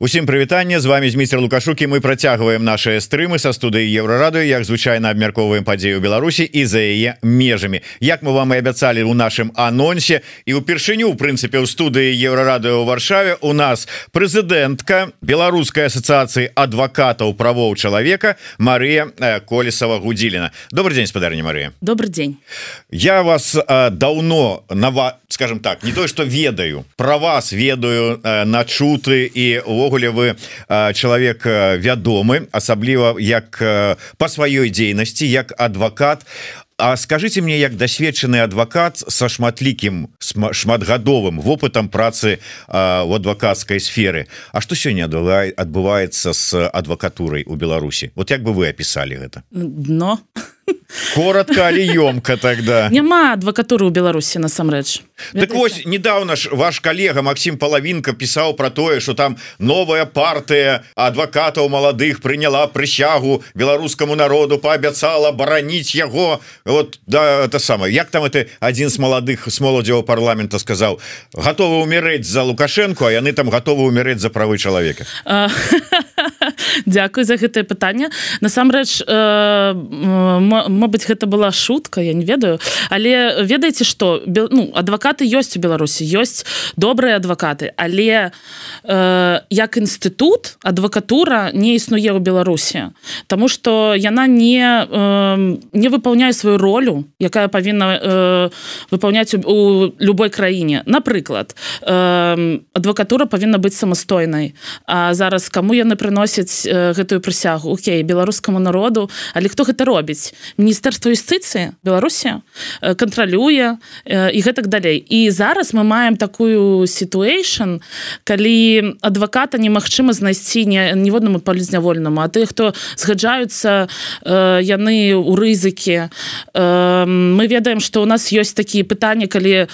Усім прывітанне з вами змейстер лукашукі мы працягваем наши стрымы са студыі еўрарады як звычайна абмярковаем падзею Беларусі і за яе межамі. Як мы вам і абяцалі у нашым анонсе і упершыню у прынцыпе ў студыі еўрарадыо ў варшаве у нас прэзідэнтка беларускай асацыяцыі адвакатаў правоў чалавека Марыя колесава гудзіліна добрый день спадарня Марыя. Добрый день я вас а, даўно нава скажем так не тое что ведаю про вас ведаю начуты і у увогуле вы чалавек вядомы асабліва як по сваёй дзейнасці як адвакат А скажите мне як дасведчаны адвакат са шматлікім шматгадовым вопытам працы в адвакатской сферы А что сёння адбываецца с адвакатурай у Беларусі вот як бы вы опісалі гэта дно коротко але ёмка тогда? Няма адвакатуры ў Беларусі насамрэч так вось недавно ж ваш коллега Максим половинка пісаў про тое что там новая партыя адвакатаў маладых приняла прысягу беларускаму народу поабяцала бараніць яго вот да это самое. Як там это один з маладых с моладзева парламента сказал? Готовы умереть за лукашенко а яны там готовы умереть за правы чалавека Дякую за гэтае пытанне. Насамрэч Мабыць гэта была шутка я не ведаю. Але ведаеце что ну адвакаты ёсць у Беларусі ёсць добрыя адвакаты але э, як інстытут адвакатура не існуе ў Беларусі Таму что яна не э, не выполняе сваю ролю якая павінна э, выполняць у, у любой краіне. Напрыклад э, адвакатура павінна быць самастойнай. А зараз кому яны прыносяць э, гэтую прысягу? Окей беларускаму народу. Але хто гэта робіць міністэрства юстыцыі Беларусі э, кантралюе э, і гэтак далей. І зараз мы маем такую ситуэйшн калі адваката немагчыма знайсці не ніводнаму палізнявольнаму а ты хто згаджаюцца э, яны у рызыкі. Мы ведаем что у нас ёсць такія пытанні калі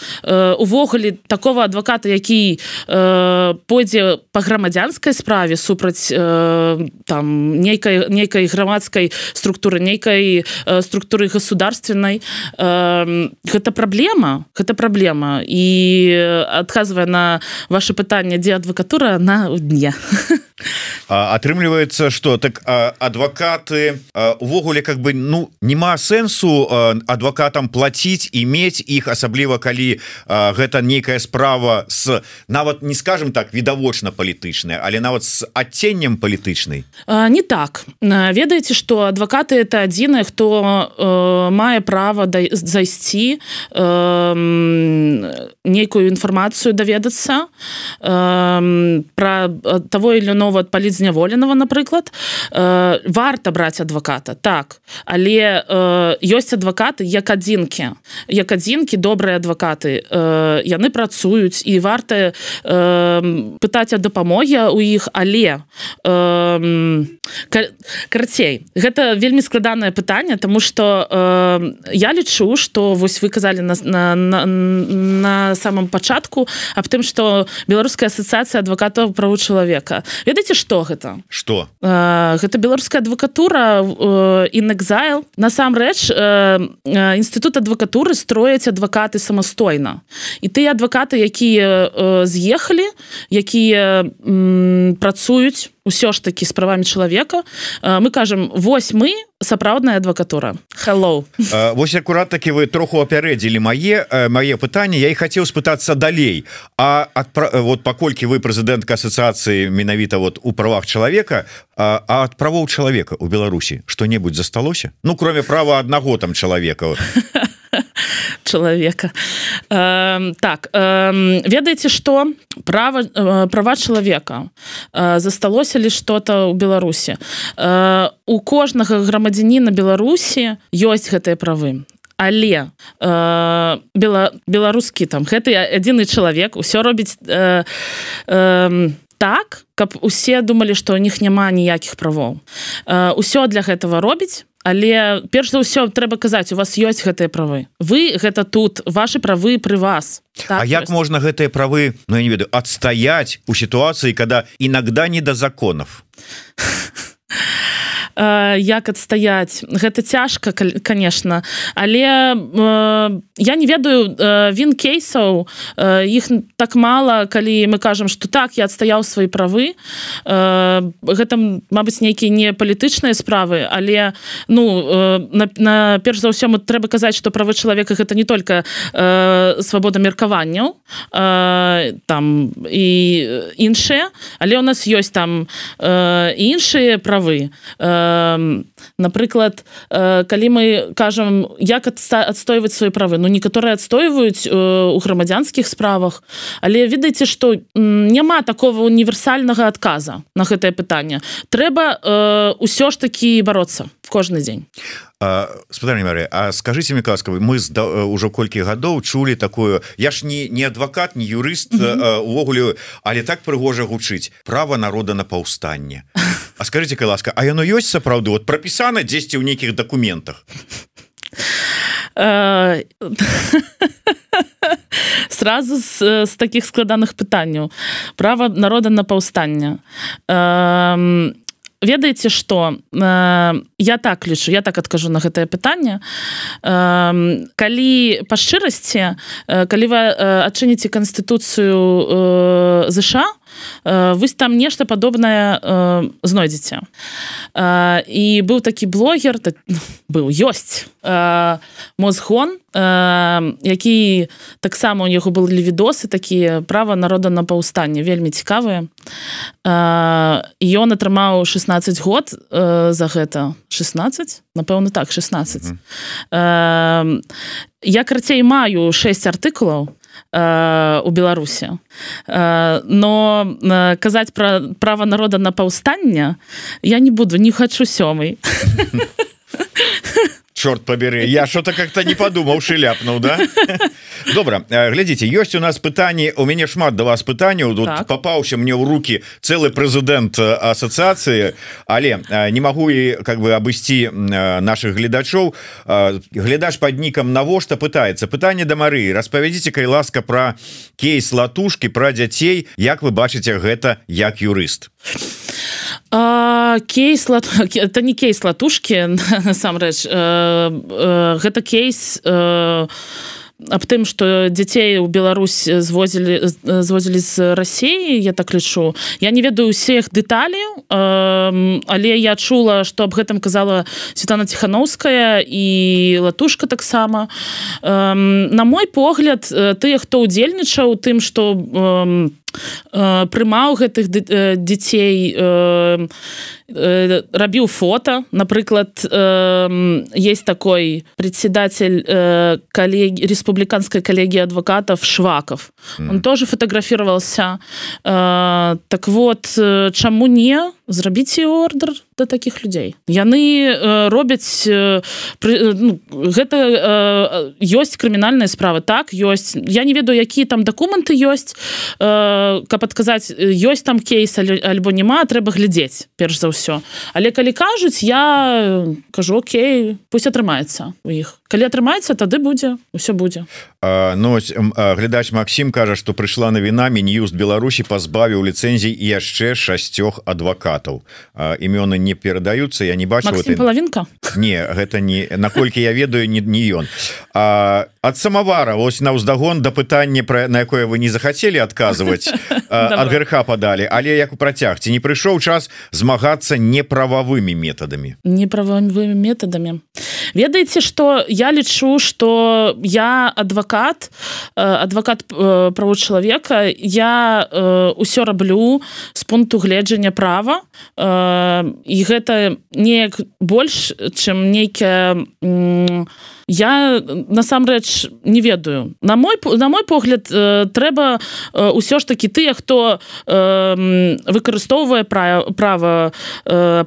увогуле такого адваката які пойдзе по грамадзянскай справе супраць там нейкай нейкай грамадскай структуры нейкай структуры государственной. Гэта праблема гэта праблема і адказвае на ваше пытанне дзе адвакатура на дне атрымліваецца что так адвакаты увогуле как бы ну няма сэнсу адвакатам платіць і мець іх асабліва калі гэта нейкая справа с нават не скажем так відавочна палітычная але нават з адценнем палітычнай. Не так. Ведаеце что адвакаты это адзінае хто мае права да зайсці нейкую інфармацыю даведацца про того или нового палізняволеного напрыклад. Варта браць адваката так. Але ёсць адвакаты як адзінкі. Як адзінкі добрыя адвакаты. Яны працуюць і варта пытаць о дапамогі у іх. Але карацей гэта вельмі складанае пытанне тому что я лічу что вось вы казалі на, на, на, на самом пачатку аб тым что беларуская асацыяцыя адвакатаў праву чалавека. Ведаеце что гэта? Что гэта беларуская адвакатура інэкзайл насамрэч інстытут адвакатуры строяць адвакаты самастойна. І тыя адвакаты якія з'ехалі якія працуюць ўсё ж таки справамі чалавека мы кажам вось мы сапраўдная адвакатура. Hello. Вось акурат таки вы троху апярэдзілі мае мае пытанне я і хацеў спытацца далей. А ад, вот паколькі вы прэзідэнтка асацыяцыі менавіта вот у правах чалавека а ад правоў чалавека у Беларусі что-небудзь засталося? Ну кроме права аднаго там чалавека чалавека э, так э, ведаеце что права э, права чалавека э, засталося ли что-то у беларусі э, у кожнага грамадзяніна беларусі ёсць гэтыя правы. Але э, бела беларускі там гэты адзіны чалавек усё робіць э, э, так каб усе думалі што у них няма ніякіх правоў. Э, усё для гэтага робіць але перш за ўсё трэба казаць у вас ёсць гэтыя правы. Вы гэта тут ваши правы пры вас. Так, А як ёсць. можна гэтыя правы Ну я не ведаю адстаять у сітуацыі когда иногда не да законов як адстаяць гэта цяжка конечно. Але я не ведаю він кейсаў іх так мало калі мы кажам что так я адстаяў свои правы. Гэта Мабыць нейкія не палітычныя справы але ну на, на перш за ўсё мы трэба казаць что правы чалавека гэта не только свабода меркаванняў там і іншыя але у нас ёсць там іншыя правы напрыклад калі мы кажам як адстойваць свои правы ну некаторыя адстойваюць у грамадзянскіх справах але ведаеце что няма такого універсальнага адказа на гэтае пытанне. Трэба ўсё ж таки бороться в кожны дзень. Спадарні Мары А скажите мне каскавы мы ўжо колькі гадоў чулі такую я ж не не адвакат не юрыст увогуле але так прыгожа гучыць права народа на паўстанне А скажите ласка А яно ёсць сапраўды вот прапісана дзесьці ў нейкіх дакументах сразу з, з таких складаных пытанняў права народа на паўстання ведаеце что э, я так лічу я так адкажу на гэтае пытанне. Э, калі па шчырасці э, калі вы э, адчыніце канстытуцыю э, ЗША Э, вось там нешта падобнае э, знойдзеце э, і быў такі блогер так, быў ёсць мозгон які таксама у яго былі відосы такія права народа на паўстанне вельмі цікавыя ён атрымаў 16 год за гэта. 16 напэўна так 16 я карцей маю 6 артыкулаў э, у беларусе э, но э, казаць про права народа на паўстання я не буду не хочу сёмай чорт поберы я что-то как-то не подумаў шляпнуў да? Добра глядзіце ёсць у нас пытанні у мяне шмат да вас пытанняў тут так. попаўся мне ў руки цэлы прэзідэнт асацыяцыі але не магу і как бы абысці наших гледачоў глядач под нікам навошта пытается. Пытанне да Мары распавядзіце кай ласка про кейс латушки про дзяцей Як вы бачыце гэта як юрыст кейс это не кейс латушки насамрэч гэта кейс аб тым что дзяцей у Беларусь звозілі звозілі з Росіі я так лічу. Я не ведаю усіх дэталяў але я чула что аб гэтым казала Светлана тихохановская і латушка таксама. На мой погляд тыя хто удзельнічаў тым что у прымаў гэтых дзяцей рабіў фото напрыклад есть такой председатель коллеги республиканской коллегии адвокатов шваков. Он тоже фотографировался. Так вот чаму не зрабіце ордер до таких людзей. Яны робяць ну, гэта ёсць крымінальная справа. Так ёсць. Я не ведаю якія там дакументы ёсць каб адказаць ёсць там кейс альбо няма трэба глядзець перш за ўсё. Але калі кажуць я кажу Окей пусть атрымаецца у іх калі атрымаецца тады будзе ўсё будзе. Но глядач Макссім кажа што прыйшла навіна мін'юст Беларусі пазбавіў ліцэнзій яшчэ шасцёх адвакатаў імёны не перадаюцца я не бачу палавінка не гэта не наколькі я ведаю не не ён. Ад самавара ось на ўздагон да пытання пра на якое вы не захацелі адказваць ад грха падалі але як у працягці не прыйшоў час змагацца неправавымі метадамі? Неправавымі метадамі. Ведаеце что я лічу что я адвокат адвокат правоў чалавека я ўсё раблю з пункту гледжання права і гэта неяк больш чым нейкая я насамрэч не ведаю. На мой на мой погляд трэба ўсё ж таки тыя хто выкарыстоўвае права права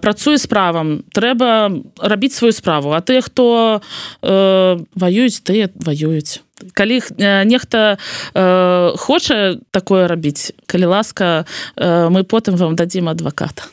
працуе з правам трэба рабіць сваю справу. А тыя хто ваююць тыя ваююць калі нехта хоча такое рабіць калі ласка мы потым вам дадзім адваката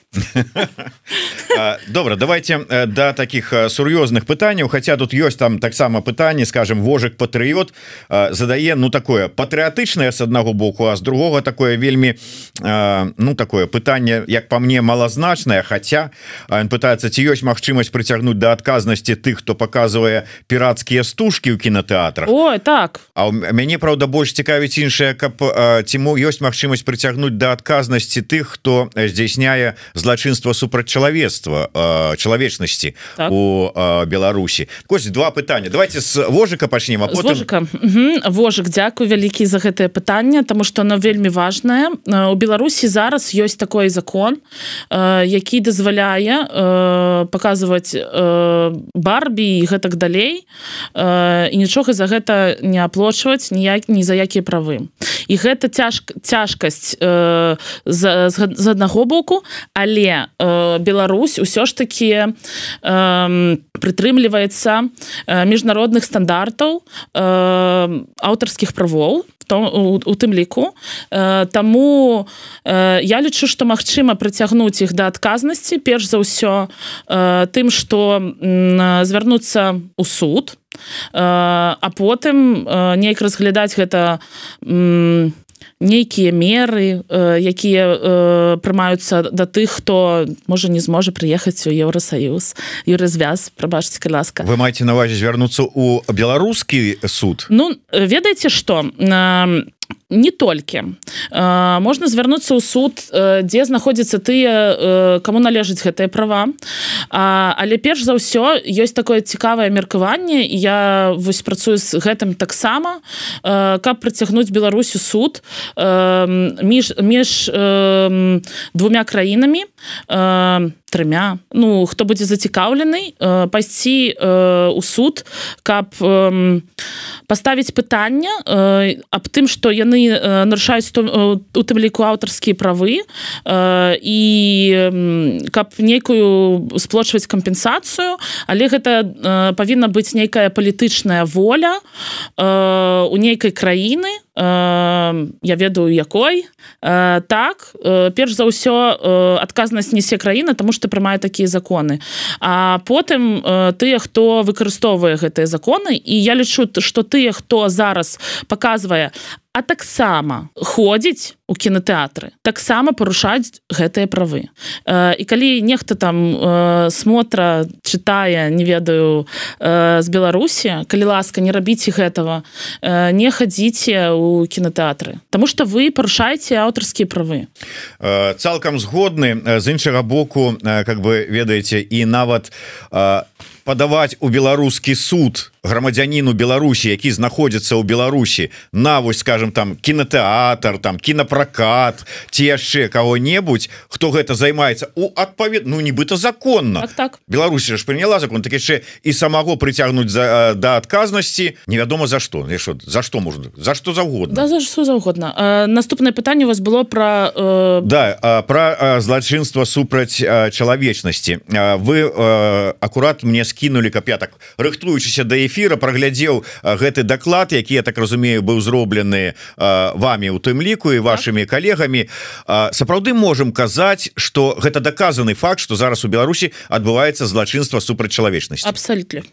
добра давайте до да таких сур'ёзных пытанняў хотя тут ёсць там таксама пытанне скажем вожык патрыот задае ну такое патрыятычнае с аднаго боку а з другого такое вельмі ну такое пытанне як по мне малазначная хотя он пытается ці ёсць магчымасць прыцягнуць до адказнасці тых хто показывае піратскія стужки ў кінотэатрах Ой так. А у мяне Праўда больш цікавіць іншая каб ці ёсць магчымасць прыцягнуць да адказнасці тых хто здзяйсняе злачынства супрацьчалавецтва чалавечнасці так. у Беларусі Кось два пытання давайте с вожыка пачнем а потым... вожык Дякую вялікі за гэтае пытанне тому что оно вельмі важное у Беларусі зараз ёсць такой закон які дазваляе показывать барбі і гэтак далей і нічога за гэта не аплочваць ніяк ні за якія правы. І гэта цяж цяжкасць э, з, з, з аднаго боку але э, Беларусь усё ж таки э, прытрымліваецца э, міжнародных стандартаў э, аўтарскіх правоў у, у тым ліку. Э, Таму э, я лічу што магчыма прыцягнуць іх да адказнасці перш за ўсё э, тым што э, звярнуцца ў суд а потым э, неяк разглядаць гэта нейкія меры э, якія э, прымаюцца да тых хто можа не зможа прыехаць у еўросаюз юрызвяз прабачце ласка. Вы маеце навазе звярнуцца у беларускі суд? Ну ведаеце что на не толькі можна звярнуцца ў суд дзе знаходзяцца тыя кому належыць гэтыя права. Але перш за ўсё ёсць такое цікавае меркаванне я вось працую з гэтым таксама каб прыцягнуць Беларусю суд між між двумя краінамі трымя ну хто будзе зацікаўлены пайсці у суд каб паставіць пытання аб тым што яны Э, нарушаюць у тым ліку аўтарскія правы э, і каб нейкую сплочваць кампенсацыю. Але гэта э, павінна быць нейкая палітычная воля у нейкай краіны я ведаю якой. Так перш за ўсё адказнасць несе краіна тому что прымае такія законы. А потым тыя хто выкарыстоўвае гэтыя законы і я лічу что тыя хто зараз показвае а таксама ходзіць у кінотэатры таксама парушаць гэтыя правы. Э, і калі нехта там э, смотра чытае не ведаю э, з беларусі калі ласка не рабіце гэтага э, не хадзіце у кінотэатры Таму что вы парушаеце аўтарскія правы. Э, цалкам згодны. З іншага боку э, как бы ведаеце і нават э, падаваць у беларускі суд грамадзяніну Беларусі які знаходзіцца ў Беларусі. На вось скажем там кінотэатр там кінапракат ці яшчэ кого-небудзь хто гэта займаецца у адпавед ну нібыта законна. Так, так. Беларусі ж прыняла закон так яшчэ і самого прыцягнуць за да адказнасці невядома за што. Що за што можна за што заўгодна? Да, за што заўгодна. Наступнае пытанне у вас было про э... да про злачынства супраць чалавечнасці. Вы акурат мне скинули каб я так рыхтуючыся да эфира праглядзеў гэты даклад які я так разумею быў зроблены вами у тым ліку і вашими так. коллегами сапраўды можем казаць что гэта доказаны факт что зараз у Беларусі адбываецца злачынства супраць чалавечнасці. Абсолютно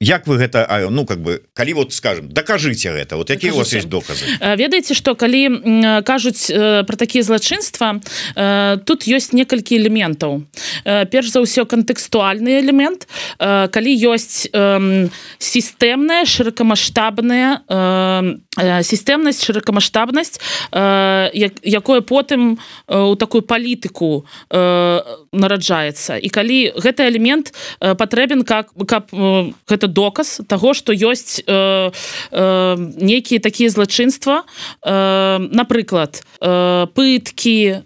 Як вы гэта а, ну как бы калі вот скажем докажите гэта вот якія у вас есть доказы? Ведаеце что калі кажуць про такія злачынства тут ёсць некалькі элементаў. Перш за ўсё кантэкстуальны элемент. Калі ёсць сістэмная шырокамасштабная сістэмнасць шырокамасштабнасць якое потым у такую палітыку нараджаецца. І калі гэты элемент патрэбен как каб гэта доказ того что ёсць нейкія такія злачынства напрыклад пыткі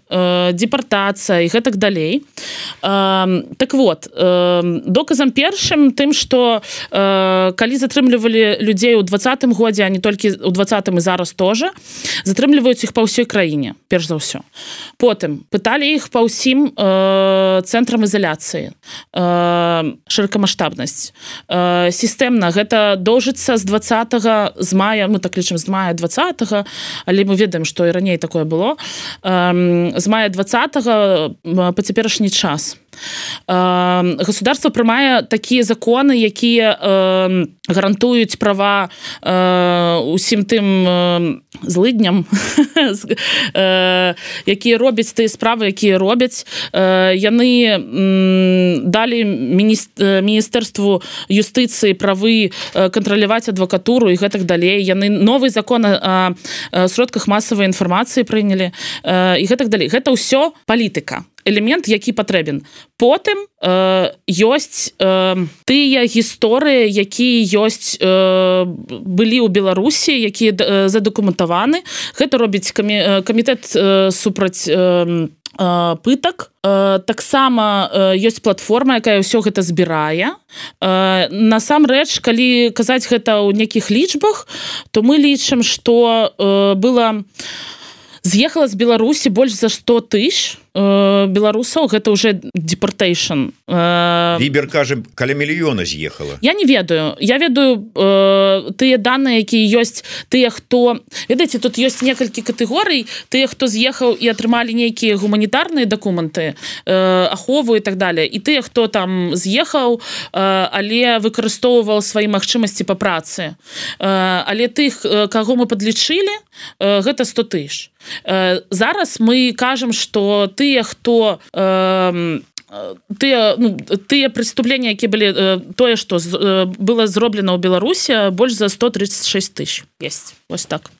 департацыя і гэтак далей. Так вот доказам першым тым что калі затрымлівалі людзей у двадцатым годзе а не толькі у двадцатым і зараз тоже. Затрымліваюць іх па ўсёй краіне перш за ўсё потым пыталі іх па ўсім цэнтрам ізаляцыі шырокамасштабнасць сістэмна гэта доўжыцца з двадцатого з мая мы так лічым з мая 20 але мы ведаем што і раней такое было. З мая 20 по цяперашні час государство прымае такія законы якія гарантуюць права усім тым злыдням якія робяць тыя справы якія робяць. Яны далі міністэрству юстыцыі правы кантраляваць адвакатуру і гэтак далей. Яны новы закон о сродках масавай інфармацыі прынялі і гэтак далей. Гэта ўсё палітыка элемент які патрэбен. Потым э, ёсць э, тыя гісторыі якія ёсць э, былі ў беларусі якія э, задакументаваны. Гэта робіць камі, камітэт э, супраць э, пытак. Таксама ёсць платформа якая ўсё гэта збірае. Насамрэч калі казаць гэта ў нейкіх лічбах то мы лічым што было з'ехала з беларусі больш за 100 тысяч Э, беларусаў гэта уже депортейшн. Вібер э, кажем каля мільёна з'ехала. Я не ведаю. Я ведаю э, тыя данные якія ёсць тыя хто ведаеце тут ёсць некалькі катэгорый тыя хто з'ехаў і атрымалі нейкія гуманітарныя дакументы ахову і так далее. І тыя хто там з'ехаў але выкарыстоўваў свае магчымасці по працы. Але тых каго мы подлічылі гэта 100 тысяч. Зараз мы кажам что ты тыя хто э, тыя ну, тыя преступлення які былі э, тое что э, было зроблена ў беларусі больш за 136 тысяч. Есть. Вось так.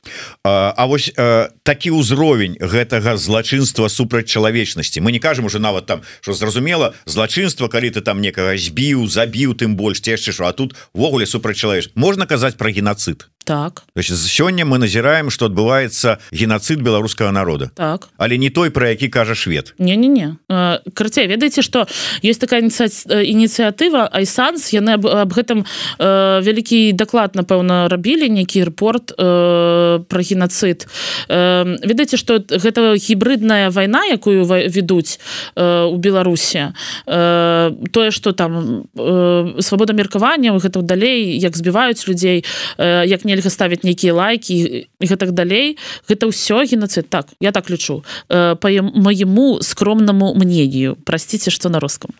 А, а вось э, такі ўзровень гэтага злачынства супраць чалавечнасці. Мы не кажам уже нават там что зразумела злачынства калі ты там некага збіў забіў тым больш яшчэ що а тут ввогуле супраць чалавеч можна казаць про геноцид так. Сёння мы назіраем что адбываецца геноцид беларускага народа. Так. Але не той про які кажа швед. Не не не карцей ведаеце что есть такая ініцыятыва айсанс яны об, об гэтым э, вялікі даклад напэўна рабілі нейкі репорт э, про геноцид. Э, ведаеце что гэта гібридная вайна якую ведуць э, у беларусі. Э, тое что там э, свабода меркавання гэта далей як збіваюць людзей э, як не нельга ставіць нейкія лайки і гэтак далей. Гэта ўсё геноцид. Так я так лічу э, по моему скромнаму мнению. Простите что на русском.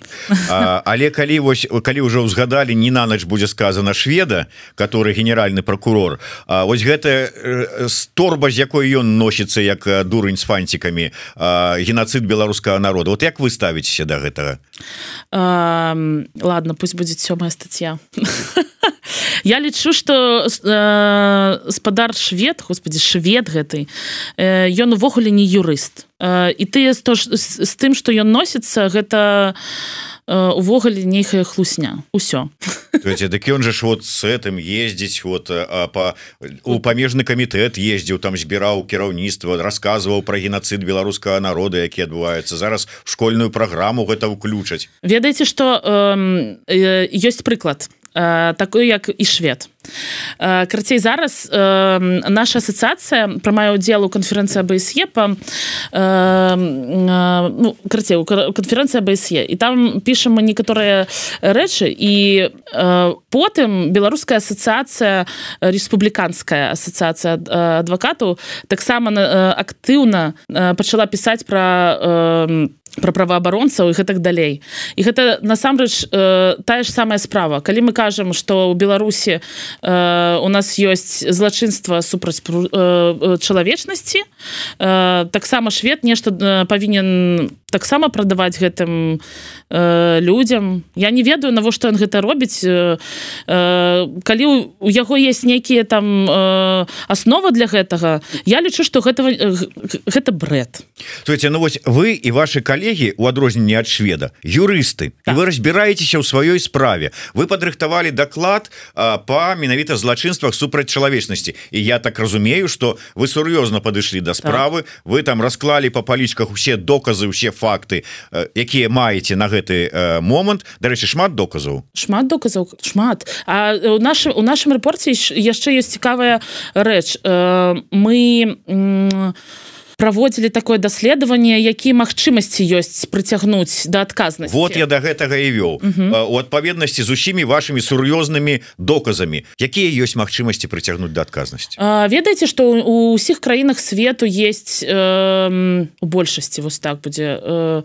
А, але калі вось калі уже узгадали не на ноч будзе сказано шведа который генеральный прокурор. А вось гэта торба з якой ён носіцца як дурень с фантиками геноцид беларускага народа. Вот як вы ставіцеся до гэтага? А, ладно пусть будет сёмая статья я лічу что э, спадар швед господи швед ён э, увогуле не юрыст. Э, і ты то з тым что ён носіцца гэта э, увогуле нейхая хлусня. Усё. Дык ён же ж вот с этим ездзіць вот по у памежны камітэт ездзіў там збіраў кіраўніцтва рассказываў про геноцид беларускага народа які адбываецца. Зараз школьную праграму гэта ўключаць. Ведаеце что э, ёсць прыклад. Э, такой як і швед э, карцей зараз э, наша асацыяцыя прымае удзел у канферэнцыі бсе па ну, карцей канферэнцыя бсе і там пішам некаторыя рэчы і потым беларуская асацыяцыя рэспубліканская асацыяцыя адвакатаў таксама актыўна пачала пісаць пра про праваабаронцаў і гэтак далей. І гэта насамрэч э, тая ж самая справа. Калі мы кажам что у беларусі э, у нас ёсць злачынства супраць э, чалавечнасці э, таксама швед нешта э, павінен таксама прадаваць гэтым э, людям я не ведаю навошта он гэта робіць. Э, э, калі у, у яго есть нейкія там э, основа для гэтага я лічу что гэтага э, гэта бред. Ну вось вы і ваши калегі у адрозненне ад шведа юрысты так. вы разбіраецеся ў сваёй справе. Вы падрыхтавалі даклад по менавіта злачынствах супраць чалавечнасці. І я так разумею что вы сур'ёзна падышлі да справы. Так. вы там расклалі по палічках усе доказы усе факты якія маеце на гэты момант. Дарэчы шмат доказаў? Шмат доказаў шмат. А у нашым у нашым рэпорце яшчэ ёсць цікавая рэч. Мы у праводзілі такое даследаванне якія магчымасці ёсць прыцягнуць да адказнасці? Вот я до да гэтага і вёў. У адпаведнасці з усімі вашими сур'ёзнымі доказамі якія ёсць магчымасці прыцягнуць да адказнасці? Ведаеце что у ўсіх краінах свету есть э, у большасці вось так будзе э,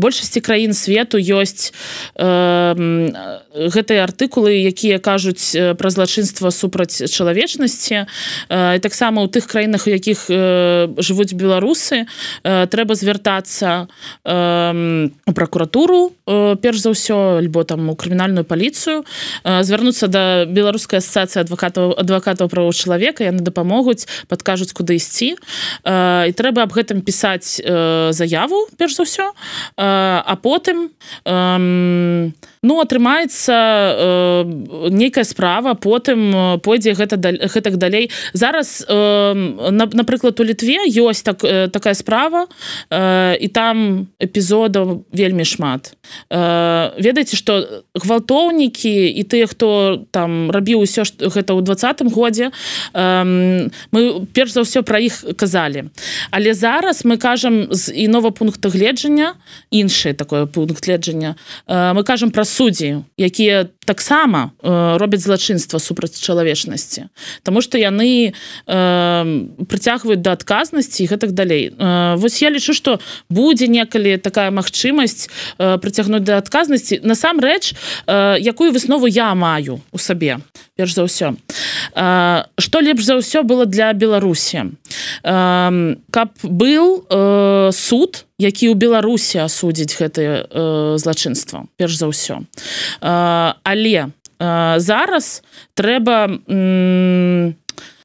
большасці краін свету ёсць э, гэтыя артыкулы якія кажуць пра злачынства супраць чалавечнасці. Э, таксама у тых краінах у якіх э, жывуць беларусы беларусы э, трэба звяртацца э, у прокуратуру э, перш за ўсё альбо там у крымінальную паліцыю э, звярнуцца да беларускай асацыі адвакатаў адвакатаў правоў чалавека яны дапамогуць падкажуць куды ісці. Э, і трэба аб гэтым пісаць э, заяву перш за ўсё. Э, а потым э, ну атрымаецца э, нейкая справа потым э, пойдзе гэта гэтак далей. Зараз э, напрыклад у літве ёсць так такая справа э, і там эпізодаў вельмі шмат. Э, ведаеце что гвалтоўнікі і тыя хто там рабіў усё гэта ў двадцатым годзе э, мы перш за ўсё пра іх казалі. Але зараз мы кажам з інова пункта гледжання іншы такое пункт гледжання э, мы кажам пра суддзі якія таксама э, робяць злачынства супраць чалавечнасці. Таму што яны э, прыцягваюць да адказнасці гэтак далей. Э, Вось я лічу што будзе некалі такая магчымасць э, прыцягнуць да адказнасці насамрэч э, якую выснову я маю у сабе перш за ўсё. Что лепш за ўсё было для беларусі? Каб был суд які ў беларусі асудзіць гэтае злачынства перш за ўсё. Э, але э, зараз трэба э,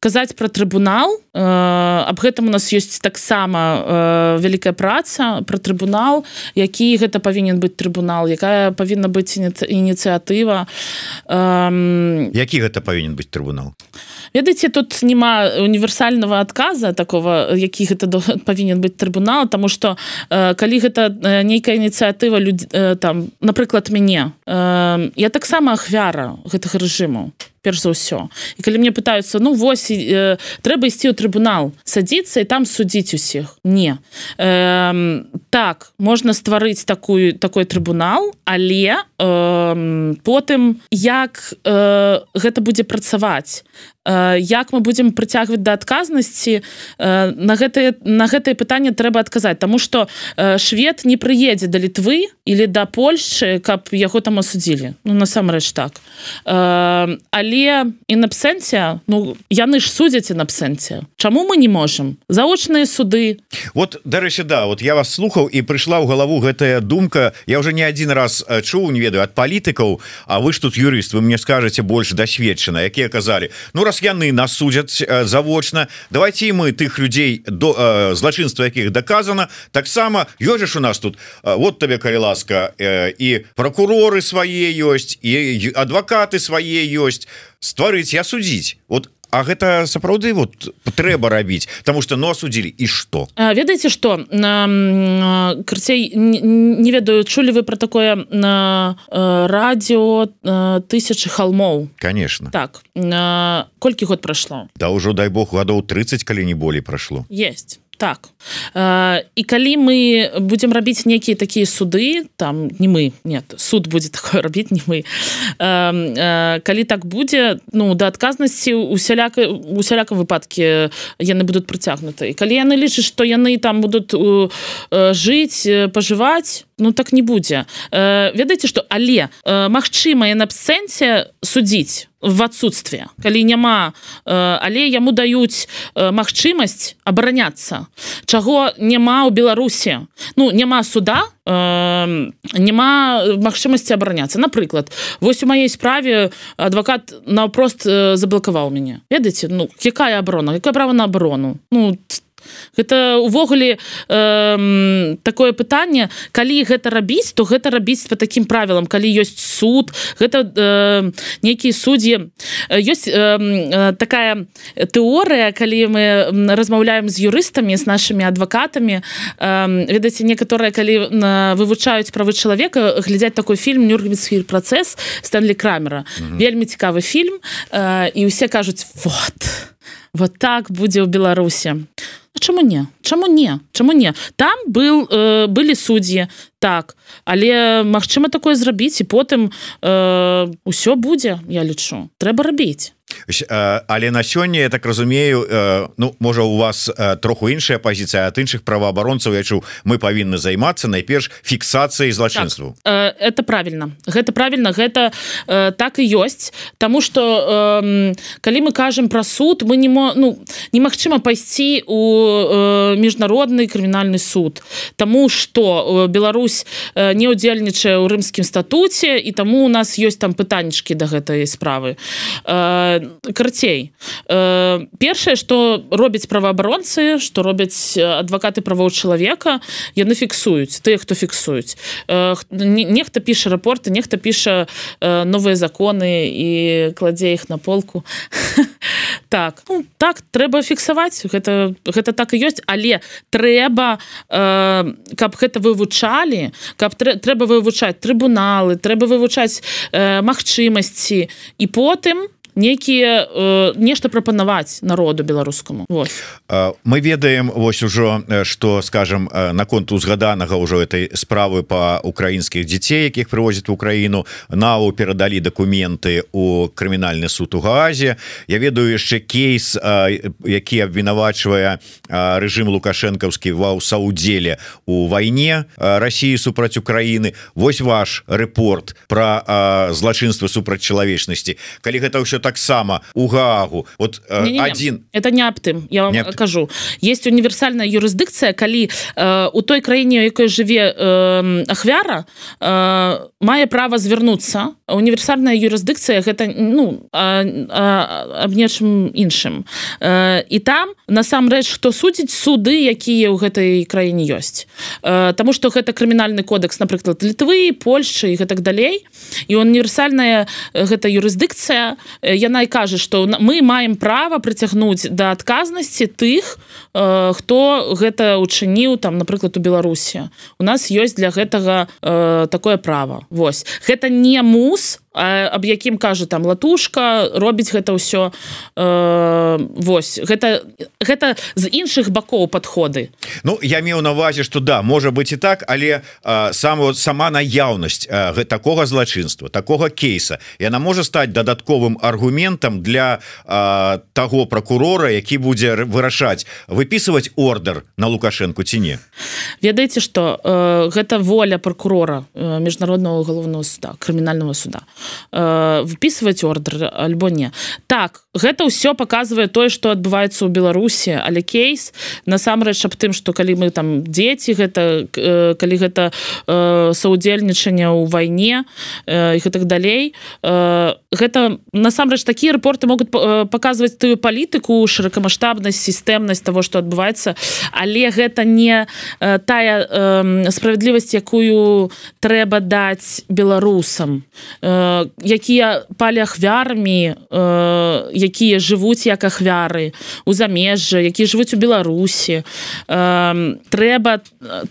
казаць про трыбунал. Э, аб гэтым у нас ёсць таксама э, вялікая праца про трыбунал. Які гэта павінен быць трыбунал якая павінна быць ініцыятыва. Э, які гэта павінен быць трыбунал? ведаеце тут няма універсального адказа такого які гэта павінен быць трыбунал тому что э, калі гэта э, нейкая ініцыятыва людзі э, там напрыклад мяне э, я таксама ахвяра гэтага рэжыму перш за ўсё. І калі мне пытаюцца ну вось э, трэба ісці ў трыбунал садзіцца і там судзіць усіх. Не э, так можна стварыць такую такой трыбунал але э, потым як э, гэта будзе працаваць? Э, як мы будемм прыцягваць да адказнасці? На гэтае на гэтае пытанне трэба адказаць Таму что э, швед не прыедзе да літвы или да Польшчы каб яго там асудзілі. Ну насамрэч так. Але і напсэнце Ну яны ж судзяць на абсэнце Чаму мы не можемм заочныя суды. Вот дарэчы да вот я вас слухаў і прыйшла ў галаву гэтая думка. Я уже не один раз чуў не ведаю ад палітыкаў А вы ж тут юрыст вы мне скажаце больш дасведчана якія казалі ну раз яны нас судзяць э, завочна давайте мы тых людзей до э, злачынства якіх доказано таксама ёжаш у нас тут э, вот табе калі ласка і прокуроры свае ёсць і адвакаты свае ёсць. Стварыць я судзіць. Вот А гэта сапраўды вот трэба рабіць тому что но ну, судзілі і что ведаеце что на карцей не ведаю чулі вы про такое на радио тысячи холмоў конечно. Так колькі год прайшло? Да ўжо дай бог гадоў 30 калі не болей прайшло. Есть так. І калі мы будем рабіць некіе такія суды там не мы нет суд будзе такое рабіць не мы калі так будзе ну да адказнасці усяляка усялякам выпадке яны будуць прыцягнуты і калі яны лічаць што яны там будуць жыць пажываць ну так не будзе. Ведаеце што але магчыма на абсэнсе судзіць в отсутствие. Калі няма але яму даюць магчымасць абараняцца чаго няма ў беларусе ну няма суда няма магчымасці абараняцца. Напрыклад вось у маей справе адвакат наўпрост заблакаваў мяне. Ведаеце ну якая аброна якая права на абарону? Ну там гэта увогуле э, такое пытанне калі гэта рабіць то гэта рабіць по таким правілам. Калі ёсць суд гэта э, нейкія суддзі. Ёсць э, такая тэорыя калі мы размаўляем з юрыстамі з нашими адвакатамі. Э, ведаце некаторыя калі вывучаюць правы чалавека глядзяць такой фільм нюргвіцфір працэс стэнлі крамера. Mm -hmm. вельмі цікавы фільм э, і ўсе кажуць вот вот так будзе ў беларусе чаму не чаму не чаму не там был э, былі суддзі так. Але магчыма такое зрабіць і потым э, ўсё будзе я лічу. Трэба рабіць. Але на сёння я так разумею Ну можа у вас троху іншая пазіцыя ад іншых праваабаронцаў я чу мы павінны займацца найперш фіксацыяй злачынству. Так, это правильно. Гэта правильно гэта так і ёсць. Таму что калі мы кажам про суд мы не мо ну немагчыма пайсці у міжнародны крымінальны суд. Таму что Беларусь не удзельнічае ў рымскім статуце і таму у нас ёсць там пытанічкі да гэтай справы. Карцей э, першае что робяць праваабаронцы что робяць адвакаты правоў чалавека яны фіксуюць тыя хто фіксуюць. Э, нехта піша рапорты нехта піша э, новыя законы і кладзе іх на полку. Так ну, так трэба фіксаваць гэта гэта так і ёсць але трэба каб гэта вывучалі каб трэба вывучаць трыбуналы трэба вывучаць магчымасці. І потым некіе э, нешта прапанаваць народу беларускаму. Мы ведаем вось ужо что скажем наконт узгаданага ўжо этой справы по украінскіх дзяцей якіх прывозят в Украіну нау перадалі документы у крымінальны суд у газе Я ведаю яшчэ кейс які абвінавачвае рэжым лукашэнкаўскі ва саудзеле у вайне Росіі супраць Украіны. Вось ваш рэпорт про злачынства супраць чалавечнасці. Калі гэта ўсё таксама у гаагу. Вот э, не, не, не. один это не аб тым я вам не кажу. Есть універсальная юрысдыкцыя калі э, у той краіне якой жыве э, ахвяра э, мае права звярнуцца універсальная юрысдыкцыя гэта ну аб нечым іншым. Э, і там насамрэч хто судзіць суды якія ў гэтай краіне ёсць. Э, Таму что гэта крымінальны кодекс напрыклад літвы Польшчы і гэтак далей. І універсальная гэта юрысдыкцыя яна і кажа что мы маем права прыцягнуць да адказнасці тых э, хто гэта учыніў там напрыклад у беларусі. У нас ёсць для гэтага э, такое право Вось. Гэта не мус аб якім кажа там латушка робіць гэта ўсё. Э, Вось гэта гэта з іншых бакоў подходы Ну я меў навазе что да можа быть і так але сам сама наяўнасць такога злачынства такога кейса яна можа стаць дадатковым аргументам для а, таго прокурора які будзе вырашаць выписывать ордер на лукашенко ці не. Ведаеце что э, гэта воля прокурора э, міжнародного галоўного суда крымінального суда э, выписывать ордер альбо не. Так гэта ўсё показывае тое что адбываецца ў беларусі. Але кейс насамрэч аб тым что калі мы там дзеці гэта э, калі гэта э, саудзельнічанне ў вайне э, і так далей э, гэта насамрэч такія рэпорты могуць э, показываць тую палітыку шырокамасштабнасць сістэмнасць того что адбываецца. Але гэта не э, тая э, справядлівасць якую трэба даць беларусам. Э, якія палі ахвярамі э, якія жывуць як ахвяры у замежжа які жывуць у беларусі. Э, трэба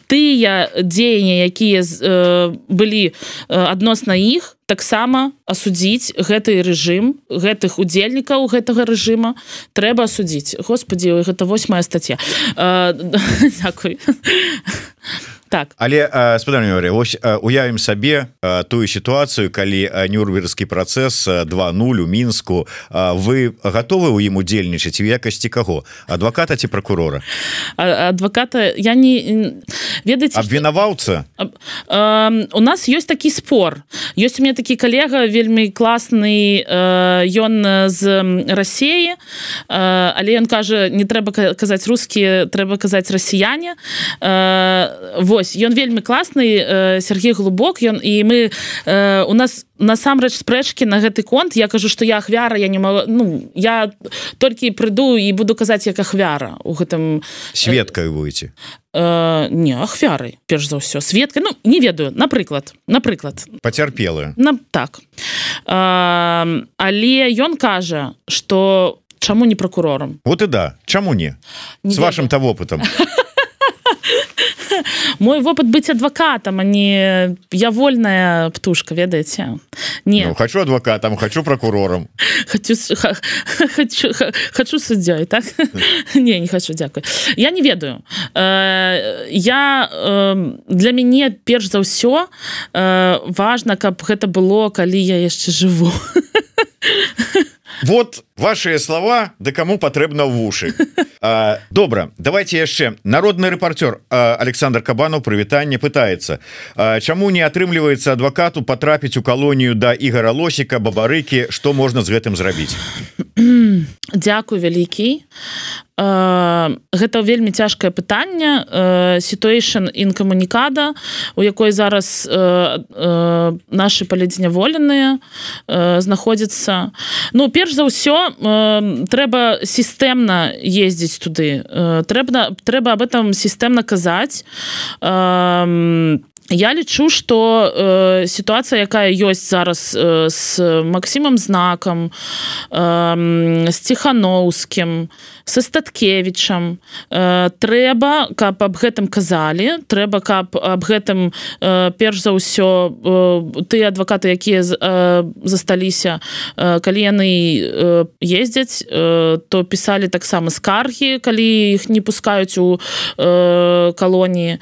тыя дзеянні якія э, былі адносна іх таксама асудзіць гэты рэжым гэтых удзельнікаў гэтага рэжыма. Трэба асудзіць. Господі гэта восьмая статья Дякуй так. Але спадарня ось уявім сабе тую сітуацыю калі нюрверскі працэс 20 у мінску вы готовы ў ім удзельнічаць у якасці каго? Адваката ці прокурора адваката я не ведаць абвінаваўца? У нас ёсць такі спор. Ёсць у меня такі калега вельмі класны ён з рассеі але ён кажа не трэба казаць рускі трэба казаць расіяне. Вось вось ён вельмі класны э, Сергей глубок ён і мы э, у нас насамрэч спрэчкі на гэты конт. Я кажу что я ахвяра я не могу ну я толькі прыйду і буду казаць як ахвяра у гэтым светкай будете э, не ахвярай перш за ўсё. Светка Ну не ведаю напрыклад напрыклад. Пацярпелы на так. Э, але ён кажа что чаму не прокурорам вот и да чаму не, не с вашим-то опытом мой вопыт быть адвокатом а не я вольная птушка ведаеце не ну, хочу адвокатом хочу прокурором. Хочу хочу, хочу суддзёй так? Не не хочу дзякую я не ведаю. Э, я э, для мяне перш за ўсё э, важно каб гэта было калі я яшчэ жыву вот ваши слова да кому патрэбна в уши. Добра давайте яшчэ народный рэпартер Александр кабанов прывітанне пытается. Чаму не атрымліваецца адвокату потрапіць у калонію да ігора лосіка бабарыкі что можна з гэтым зрабіць? Дякую вялікі. Гэта вельмі цяжкае пытанне. Ситуation in камунікада у якой зараз наши палідзняволеныя знаходзяцца. Ну перш за ўсё трэба сістэмна ездзіць туды. Трэба трэба об этом сістэмна казаць я лічу что э, ситуация якая ёсць зараз э, с максимом знаком э, с тихохановским с статкевичам э, трэба каб об гэтым казалі трэба каб об гэтым э, перш за ўсё э, ты адвокаты якія э, засталіся э, калі яны э, ездзяць э, то писали таксама скаргі калі іх не пускаюць у э, калоніі.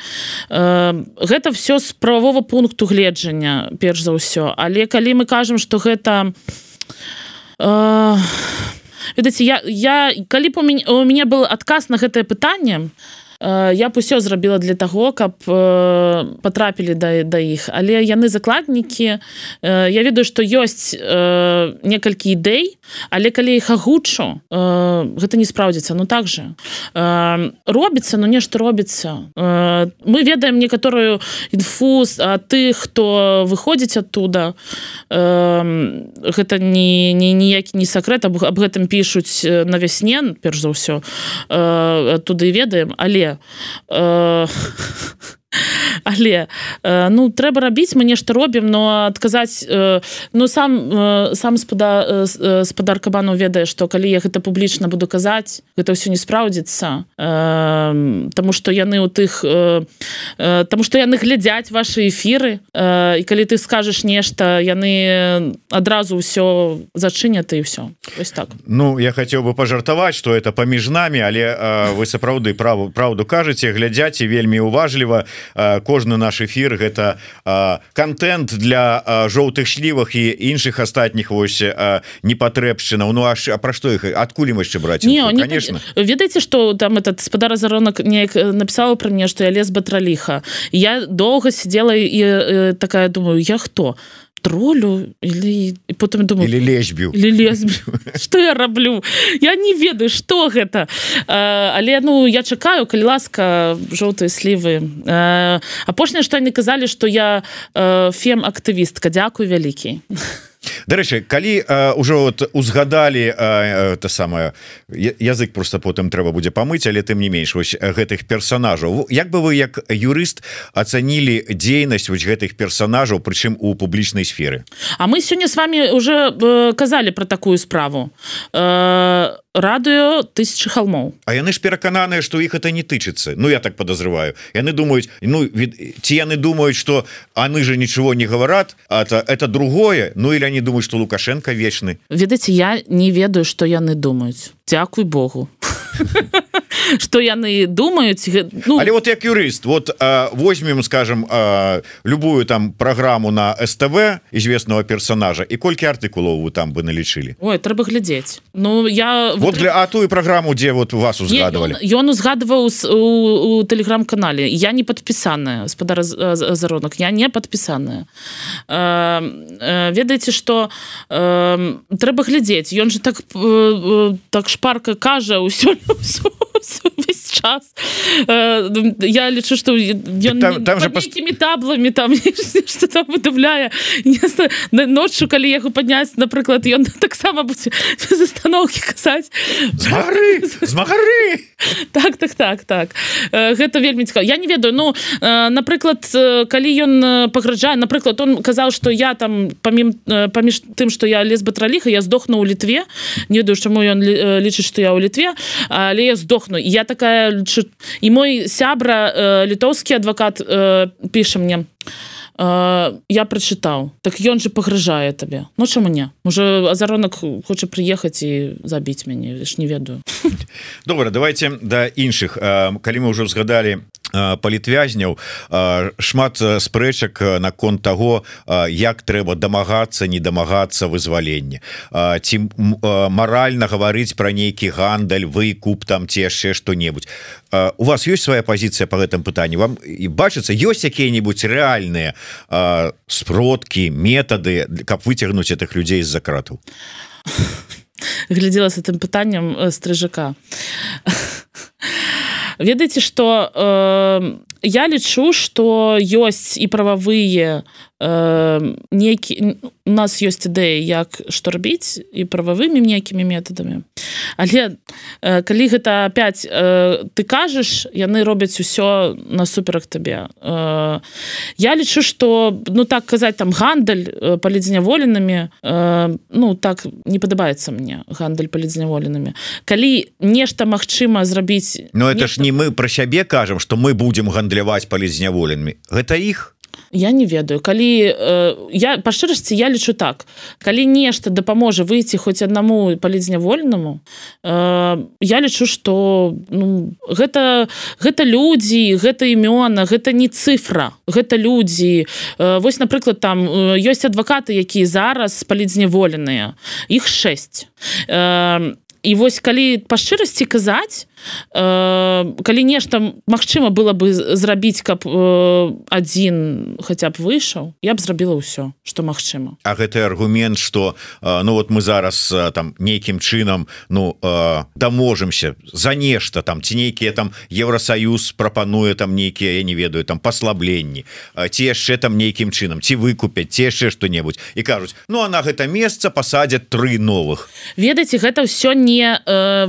Э, гэта все з правового пункту гледжання перш за ўсё. Але калі мы кажам что гэта э, ведаце я я калі б у мяне у мяне был адказ на гэтае пытанне я б усё зрабіла для того каб э, потрапілі да да іх. Але яны закладнікі э, я ведаю что ёсць э, некалькі ідэй але калі іх агучу гэта не спраўдзіцца. Ну так же робіцца но ну, нешта робіцца. Мы ведаем некаторую інфуз а ты хто выходзіць оттуда гэта не не ніякі не сакрэт аб, гэтым пишутць на вясне перш за ўсё. Туды ведаем. Але э, але э, ну трэба рабіць мы нешта робім но адказаць э, ну сам э, сам спада спадар кабану ведае што калі я гэта публічна буду казаць гэта ўсё не спраўдзіцца. Таму што яны у тых Таму што яны глядзяць ваши эфіры і калі ты скажаш нешта яны адразу ўсё зачынят і ўсё. Ось так. Ну я хацеў бы пажартаваць что это паміж намі але вы сапраўды праву праўду кажаце глядзяць і вельмі уважліва кожны наш эфир гэта контент для жоўтых шлівах і іншых астатніх вось непатрэбшчына Ну аж а пра што іх адкуль яшчэ браць не, конечно. ведаеце что там этот спадар заронак неяк написала про мне что я лес батраліха. Я доўга сидела і такая думаю я хто тролю или і потым думаю или или лесбію что я раблю я не ведаю что гэта а, але ну я чакаю калі ласка жоўтыя слівы апошняе што не казалі что я фем актывістка Дякую вялікі Дарэчы калі ўжо вот узгадалі это самае язык просто потым трэба будзе памыць але тым не менш вось гэтых персонажаў Як бы вы як юрыст ацанілі дзейнасць вось гэтых персонажаў прычым у публічнай сферы? А мы сёння с вами уже э, казалі про такую справу. Э, радыё тысячи холмоў А яны ж перакананыя что іх это не тычыцца. Ну я так подозрываю яны думаюць ну ці яны думаюць что они же ничего не говорят это это другое Ну или они думаюць что лукашенко вечны ведаце я не ведаю что яны думаюць Дякуй Богу что яны думаюць ну... але вот як юрыст вот возьмем скажем любую там программу на СТВ известного персонажа і колькі артыкулов вы там бы налічылі? Ой трэба глядзець. Ну я вот для а тую программу дзе вот вас узгадывали ён узгадываў у телеграм-канале я не подпісаная спадар заронак я не подпісаная ведаеце что трэба глядзець. Ён же так так шпарка кажа ўсё ўсё час. Я лічу что там, там же такими таблами там что там выдавляе ноччу калі яго падняць напрыклад ён таксама будзе без остановки казаць змагары так так так так. Гэта вельмі цікава. Я не ведаю ну напрыклад калі ён пагражае напрыклад он казаў что я там памім паміж тым что я лес батраліха я здохну у літве. Не ведаю чаму ён лічыць что я ў літве але я здохну я такая і мой сябра літоўскі адвакат піша мне я прачытаў так ён же пагражае табе Ну чаму не уже азаронак хоча прыехаць і забіць мяне ж не ведаю добра давайте да іншых калі мы ўжо згадалі палітвязняў шмат спрэчак наконт того як трэба дамагацца не дамагацца вызвалення. Ці маральна гаварыць пра нейкі гандаль выкуп там ці яшчэ што-небудзь. У вас ёсць свая пазіцыя по гэтым пытанні? Вам і бачыцца ёсць якія-нибудь рэальныя спроткі метады каб выцягнуць этих людзей з-за крату? Глядзела с этим пытанням стрыжака ведаеце что э, я лічу что ёсць і прававыя нейкі у нас ёсць ідэя як што рабіць і прававымі нейкімі метадамі. Але э, калі гэта опять э, ты кажаш яны робяць усё насуперак табе. Э, я лічу что ну так казаць там гандаль э, палідзняволенымі э, ну так не падабаецца мне гандаль палідзняволенымі. Калі нешта магчыма зрабіць но это нешта... ж не мы про сябе кажам что мы будем гандляваць палідзняволенымі. Гэта іх я не ведаю. Калі э, я па шчырасці я лічу так. Калі нешта дапаможа выйти хоць аднаму палізнявольнаму э, я лічу что ну, гэта гэта людзі гэта імёна гэта не цифра гэта людзі. Э, вось напрыклад там ёсць адвакаты якія зараз палідзняволеныя. Іх 6 э, і вось калі па шчырасці казаць э, калі нешта Мачыма было бы зрабіць каб э, адзін хаця б выйшаў я б зрабіла ўсё что магчыма. А гэты аргумент что э, ну вот мы зараз э, там нейкім чынам ну э, даможемся за нешта там ці нейкія там Евросоюз прапануе там нейкія я не ведаю там паслабленні ці яшчэ там нейкім чынам ці выкупяць ці яшчэ что-небудзь і кажуць ну а на гэта месца пасадзяць тры новых. Ведаеце гэта ўсё не э,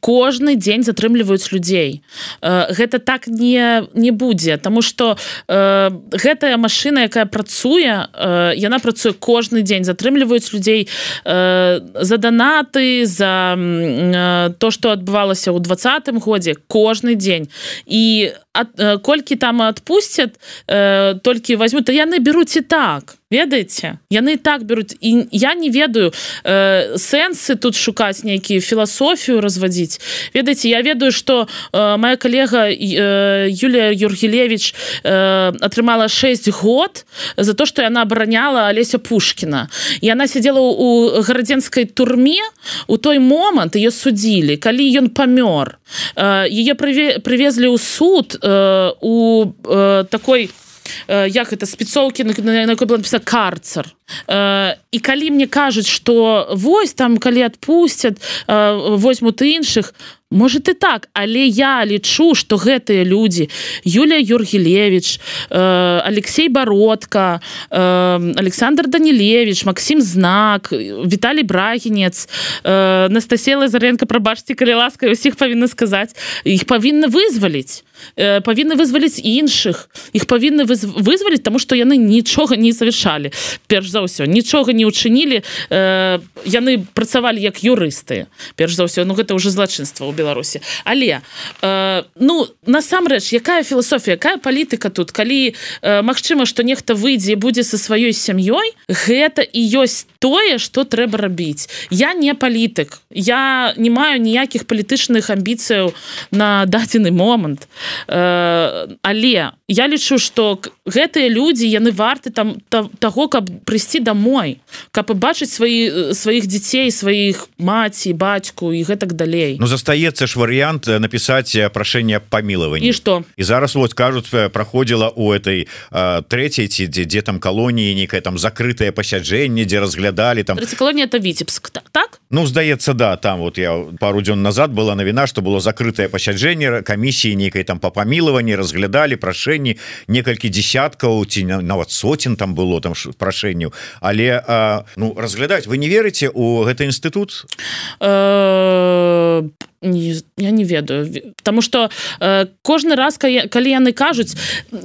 кожны дзень затрымліваюць людзей. Э, гэта так не не будзе тому что э, гэтая машина якая працуе э, яна працуе кожны дзень затрымліваюць людзей э, за данаты за э, то что адбывалася ў двадцатым годзе кожны дзень. І ад, э, колькі там адпусцяць э, толькі возьму то яны беруць і так ведаеце? Яны так беруць і я не ведаю э, сэнсы тут шукаць нейкія філасофію развадзіць. Ведаеце я ведаю что э, моя калега э, Юлія юргелевич э, атрымала 6 год за то что яна абараняла алеся пушкина і она сидела у гарадзенской турме у той момант ее судзілі калі ён памёр. Э, ее привезли ў суд э, у э, такой Э, як это спецоўкі на якой было напіса карцер э, і калі мне кажуць что вось там калі адпусцяць э, возьмут іншых может и так але я лічу что гэтыя люди Юлія юргелевич Алексей бородка Александр данилевич Макссім знак Віталий брагенец Настасія лазаренко прабачьте калі ласка усіх павінна сказаць іх павінны вызваліць павінны вызваліць іншых іх павінны вызваліць тому что яны нічога не завершалі перш за ўсё. Нічога не учынілі. Яны працавалі як юрысты перш за ўсё. Ну гэта уже злачынства у беларусі. Але э, ну насамрэч якая філасофія якая палітыка тут? Калі э, Мачыма что нехта выйдзе будзе со сваёй сям'ёй гэта і ёсць тое что трэба рабіць. Я не палітык. Я не маю ніякіх палітычных амбіцыяў на дадзены момант. Э, але я лічу что гэтыя людзі яны варты там таго каб прыйсці домой каб побачыць свои сваіх дзяцей сваіх маці бацьку і гэтак далей. Ну застаецца ж варыянт э, напісаць э, прашэнне памілаванні. Что і зараз вот кажуць э, праходзіла у этой трэцяй ці дзе дзе там калоніі некае там закрытае пасяджэнне дзе разглядалі там. Калонія это віцебск так Ну здаецца да там вот я пару дзён назад была навіна что было закрытое пасяджэнне камісіі нейкай там по памілаванні разглядалі прашэнні некалькі десяткаў ці нават соцен там было там прашэнняў але а, ну разглядаць вы не верыце у гэты інстытут э, не, я не ведаю. Потому что э, кожны раз калі яны кажуць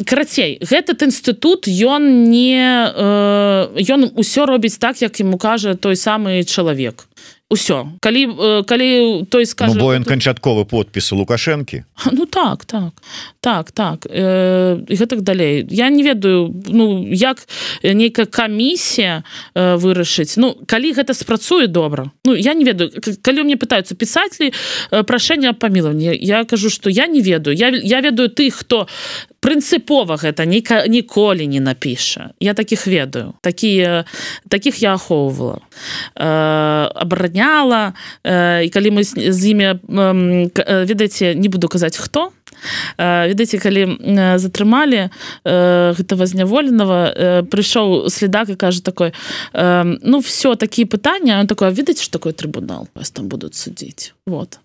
карацей гэтый інстытут ён не э, ён усё робіць так як ему кажа той самы чалавек ўсё калі э, калі той скажу ну, бо канчатковы подпіс у лукашэнкі. Ну так так. Так так. Э, гэтак далей. Я не ведаю ну як нейкая камісія э, вырашыць. Ну калі гэта спрацуе добра. Ну я не ведаю. Калі мне пытаются пісаць ли э, прашэнне памілавання я кажу что я не ведаю. Я я ведаю тых хто прынцыпова гэта ніка ніколі не напіша. Я таких ведаю. Такія таких я ахоўвала. Э, абраць падняла і калі мы з імі ведаеце не буду казаць хто. Ведаеце калі затрымалі гэтага зняволеного прыйшоў следак і кажа такой ну все такие пытання такое ведаеце что такое трыбунал? Вас там будуць судзіць вот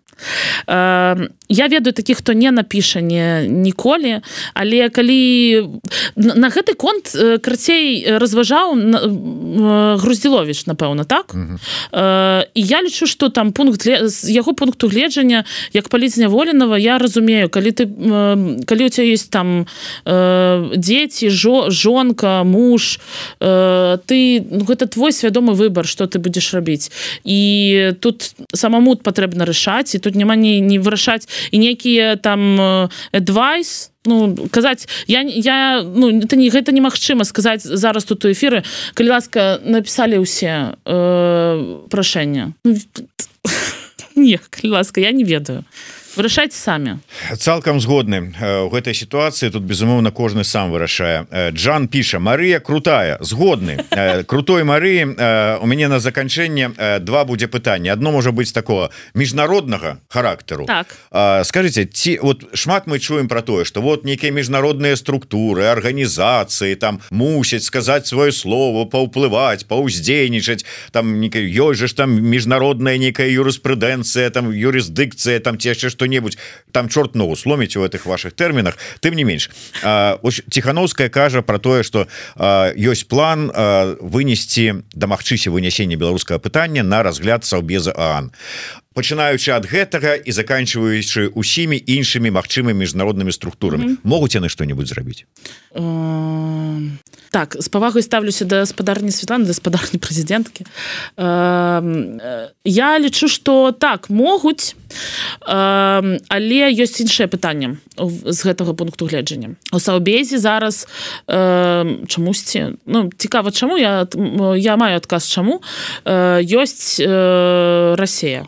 я ведаю таких хто не напіша не ніколі але калі на гэты конт крацей разважаў груздзілович напэўна так? І я лічу что там пункт з яго пункту гледжання як паліць зняволеного я разумею калі ты калі у тебя есть там дзеці жо жонка муж ты ну, гэта твой свядомы выбор что ты будешь рабіць. І тут самому патрэбна рашаць і тут няма не не вырашаць і нейкія там адвайс ну казаць я я ну это не гэта немагчыма сказаць зараз тут у эфиры калі ласка написали ўсе э, прашэння ну, не ласка я не ведаю вырашаць самі. Цалкам згодны у гэтай сітуацыі тут безумоўна кожны сам вырашае. Джан піша Марыя крутая згодны крутой Марыі у мяне на заканчэнне два будзе пытання одно можа быць такого міжнароднага характару. Так. скажите ці вот шмат мы чуем про тое что вот нейкія міжнародныя структуры арганізацыі там мусяць сказаць свое слово паўплываць паўздзейнічаць. Там ёй же ж там міжнародная некая юрыспрудэнцыя там юрысдыкцыя там ці яшчэ что что-нибудь там чорт ногу сломіць у этих ваших тэрмінах тым не менш тихохановская кажа про тое что ёсць план вынесці дамагчыся вынясення беларускага пытання на разгляд саўбеза Аан пачынаючы ад гэтага і заканчиваючы усімі іншымі магчымымі міжнароднымі структурамі. Mm -hmm. могуць яны что-нибудь зрабіць? Так з павагай ставлюся да гаспадарні Светланы гаспадарні прэзідэнткі. Я лічу что так могуць але ёсць іншае пытанне з гэтага пункту гледжання. У саўбезе зараз чамусьці ну цікава чаму я я маю адказ чаму ёсць Расія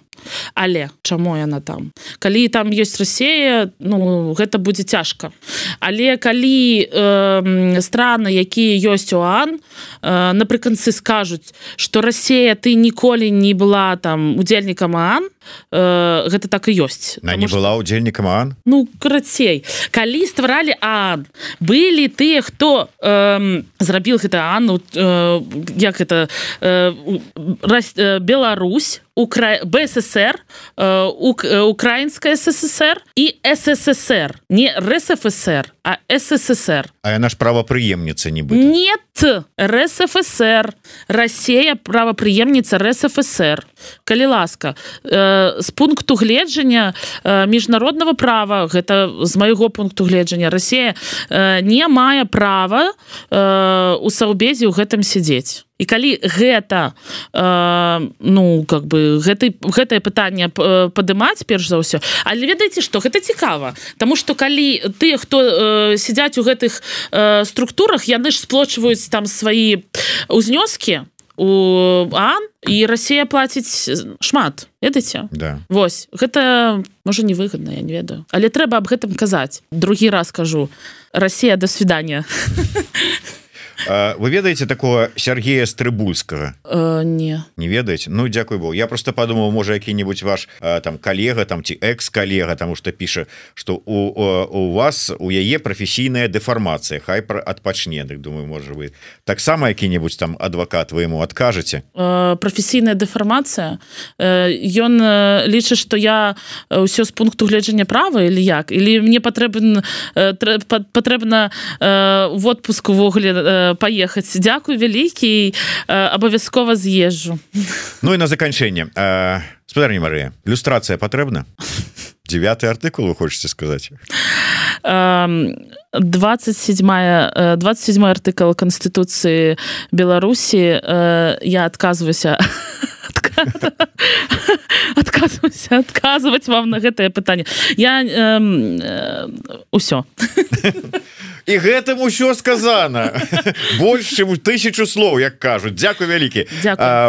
але чаму яна там? Калі там ёсць Росія ну гэта будзе цяжка. Але калі э, страны якія ёсць уан э, напрыканцы скажуць что Росія ты ніколі не была там удзельнікам Аан э, гэта так і ёсць. На не была удзельнікам Аан ну карацей. Калі стваралі Аан былі тыя хто э, зрабіў гэта Анну э, як это э, Беларусь Укра... БССР э, ук... Э, украинская СССР и СССР не РСФСР а СССР А я наш правоприемница не будет нет РСФСР Россия правоприемница РСФСР калі ласка э, з пункту гледжання міжнародного права. Гэта з майго пункту гледжання Россия э, не мае права у саўбезе ў гэтым сядзець. Калі гэта э, ну как бы гэтай гэтае пытанне падымаць перш за ўсё але ведаеце что гэта цікава Таму что калі ты хто э, сядзяць у гэтых э, структурах яны ж сплочваюць там свае узнёскі у Ан і Росія плаціць шмат. Ведаеце? Да. Вось. Гэта можа невыгодна я не ведаю. Але трэба аб гэтым казаць. Другі раз кажу. Россия до свидания вы ведаеце такого Сергея стрыбульскага? Э, не. Не ведаеце? Ну Дякую бо я просто подумал можа які-нибудь ваш там калега там ці экс-калега тому что піша что у у вас у яе професійная дэфармацыя. Хай про адпачне так думаю можа вы таксама які-нибудь там адвокат вы ему адкажаце? Э, професійная дэфармацыя? Ён лічыць что я ўсё з пункту гледжання права или як? Или мне патрэбен патрэбна в отпуск увогуле паехаць Дякую вялікі абавязкова з'езжу Ну і на заканчэнне спадарні Марыя люстрацыя патрэбна девятый артыкул вы хочете сказать? 27 27 артыкул конституции беларусі я отказываюся отказываюся отказывать вам на гэтае пытанне я ўсё і гэтым усё сказано больш чым у тысячу слоў як кажуць. Дякую вялікі.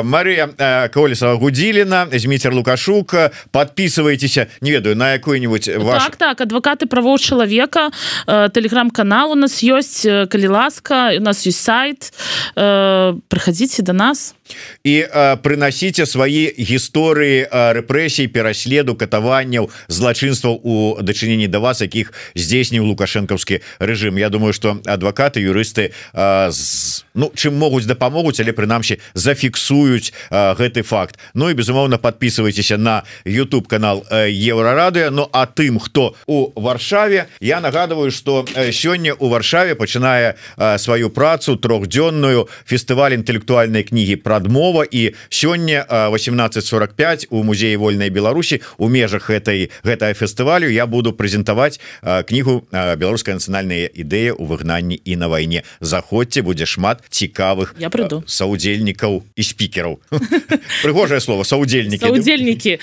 Марыя колесава гудзіліна зміцер лукашук. Подписывайтеся не ведаю на якую-нибудь ваш... так так адвокаты правоў чалавека. Телеграм-канал у нас ёсць. Калі ласка у нас есть сайт. Прыходзіце до нас і прынасіце свае гісторыі рэпрэсій пераследу катаванняў злачынстваў у дачыненні да вас якіх здзейсніў лукашэнкаўскі рэжым Я думаю что адвакаты юрысты з ну чым могуць дапамогуць але прынамсі зафіксуюць гэты факт. Ну і безумоўна подписывайтеся на YouTube канал еврорадыо Ну а тым хто у варшаве я нагадываю что сёння у варшаве пачынае сваю працу трохдзённую фестываль інтэлектуальнай кнігі про адмова і сёння 1845 у музеі вольнай Беларусі у межах этой гэтага фестывалю я буду прэзентаваць кнігу беларускай нацыянальная ідэя у выгнанні і на вайне заходзьце будзе шмат цікавых я прыду саўдзельнікаў і спікераў. Прыгожае слово саўдзельнікі. Удзельнікі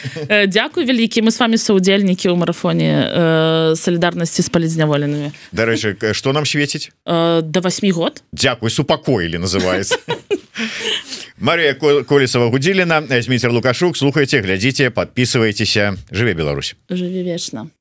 Дякую вялікі. Мы с вами саўдзельнікі ў марафоне солідарнасці з палізняволенымі. Дарэчы что нам свеціць? До 8 год. Дякуй супакоілі называется Марія колесава гудзіліна зміцер лукашук. Слухайте глядзіце подписывайтеся жыве Беларусь. Жыве вечна